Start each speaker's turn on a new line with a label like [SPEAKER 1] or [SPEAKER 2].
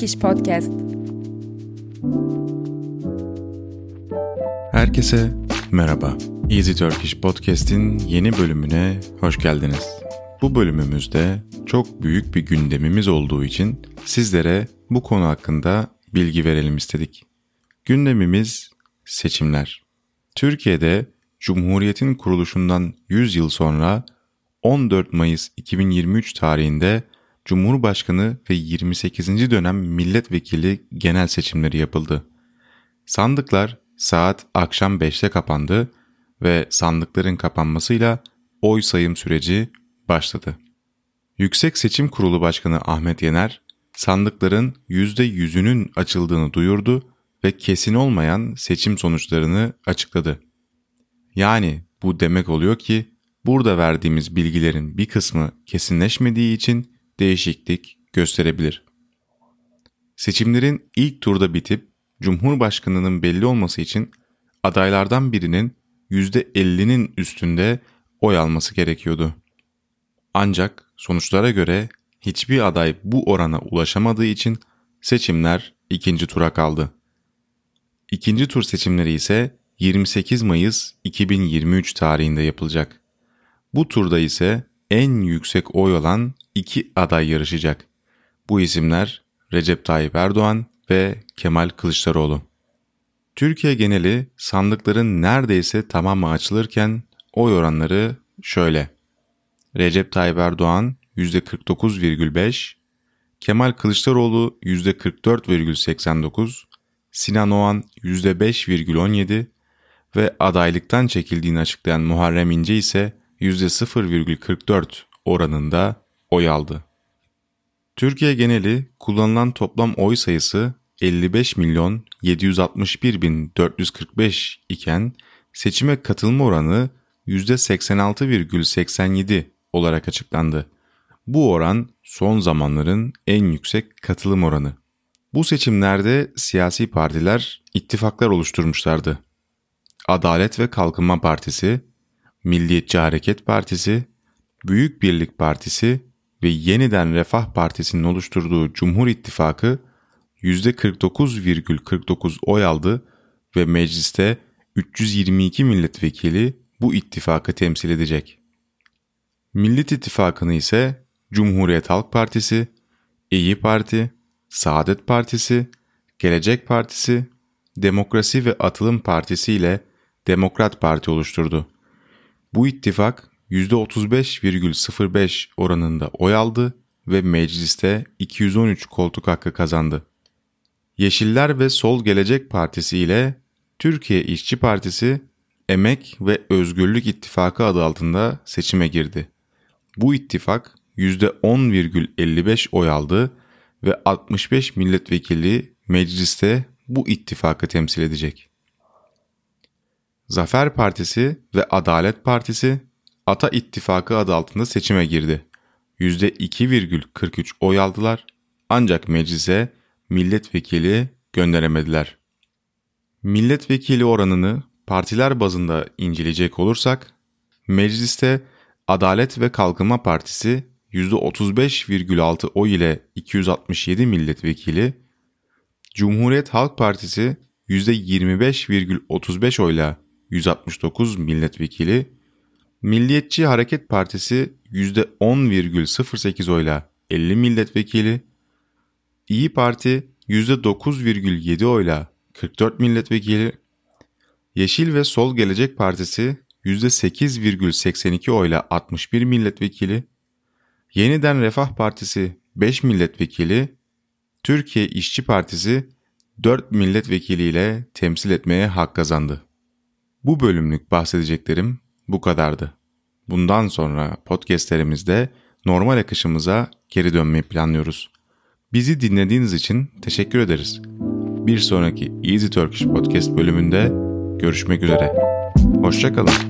[SPEAKER 1] Turkish Podcast.
[SPEAKER 2] Herkese merhaba. Easy Turkish Podcast'in yeni bölümüne hoş geldiniz. Bu bölümümüzde çok büyük bir gündemimiz olduğu için sizlere bu konu hakkında bilgi verelim istedik. Gündemimiz seçimler. Türkiye'de Cumhuriyet'in kuruluşundan 100 yıl sonra 14 Mayıs 2023 tarihinde Cumhurbaşkanı ve 28. dönem milletvekili genel seçimleri yapıldı. Sandıklar saat akşam 5'te kapandı ve sandıkların kapanmasıyla oy sayım süreci başladı. Yüksek Seçim Kurulu Başkanı Ahmet Yener, sandıkların %100'ünün açıldığını duyurdu ve kesin olmayan seçim sonuçlarını açıkladı. Yani bu demek oluyor ki burada verdiğimiz bilgilerin bir kısmı kesinleşmediği için değişiklik gösterebilir. Seçimlerin ilk turda bitip Cumhurbaşkanının belli olması için adaylardan birinin %50'nin üstünde oy alması gerekiyordu. Ancak sonuçlara göre hiçbir aday bu orana ulaşamadığı için seçimler ikinci tura kaldı. İkinci tur seçimleri ise 28 Mayıs 2023 tarihinde yapılacak. Bu turda ise en yüksek oy olan iki aday yarışacak. Bu isimler Recep Tayyip Erdoğan ve Kemal Kılıçdaroğlu. Türkiye geneli sandıkların neredeyse tamamı açılırken oy oranları şöyle. Recep Tayyip Erdoğan %49,5, Kemal Kılıçdaroğlu %44,89, Sinan Oğan %5,17 ve adaylıktan çekildiğini açıklayan Muharrem İnce ise %0,44 oranında oy aldı. Türkiye geneli kullanılan toplam oy sayısı 55 milyon 761 bin 445 iken seçime katılma oranı %86,87 olarak açıklandı. Bu oran son zamanların en yüksek katılım oranı. Bu seçimlerde siyasi partiler ittifaklar oluşturmuşlardı. Adalet ve Kalkınma Partisi, Milliyetçi Hareket Partisi, Büyük Birlik Partisi ve Yeniden Refah Partisi'nin oluşturduğu Cumhur İttifakı %49,49 oy aldı ve mecliste 322 milletvekili bu ittifakı temsil edecek. Millet İttifakı'nı ise Cumhuriyet Halk Partisi, İyi Parti, Saadet Partisi, Gelecek Partisi, Demokrasi ve Atılım Partisi ile Demokrat Parti oluşturdu. Bu ittifak %35,05 oranında oy aldı ve mecliste 213 koltuk hakkı kazandı. Yeşiller ve Sol Gelecek Partisi ile Türkiye İşçi Partisi Emek ve Özgürlük İttifakı adı altında seçime girdi. Bu ittifak %10,55 oy aldı ve 65 milletvekili mecliste bu ittifakı temsil edecek. Zafer Partisi ve Adalet Partisi Ata İttifakı adı altında seçime girdi. %2,43 oy aldılar ancak meclise milletvekili gönderemediler. Milletvekili oranını partiler bazında inceleyecek olursak, mecliste Adalet ve Kalkınma Partisi %35,6 oy ile 267 milletvekili, Cumhuriyet Halk Partisi %25,35 oyla 169 milletvekili, Milliyetçi Hareket Partisi %10,08 oyla 50 milletvekili, İyi Parti %9,7 oyla 44 milletvekili, Yeşil ve Sol Gelecek Partisi %8,82 oyla 61 milletvekili, Yeniden Refah Partisi 5 milletvekili, Türkiye İşçi Partisi 4 milletvekiliyle temsil etmeye hak kazandı. Bu bölümlük bahsedeceklerim bu kadardı. Bundan sonra podcastlerimizde normal akışımıza geri dönmeyi planlıyoruz. Bizi dinlediğiniz için teşekkür ederiz. Bir sonraki Easy Turkish Podcast bölümünde görüşmek üzere. Hoşçakalın.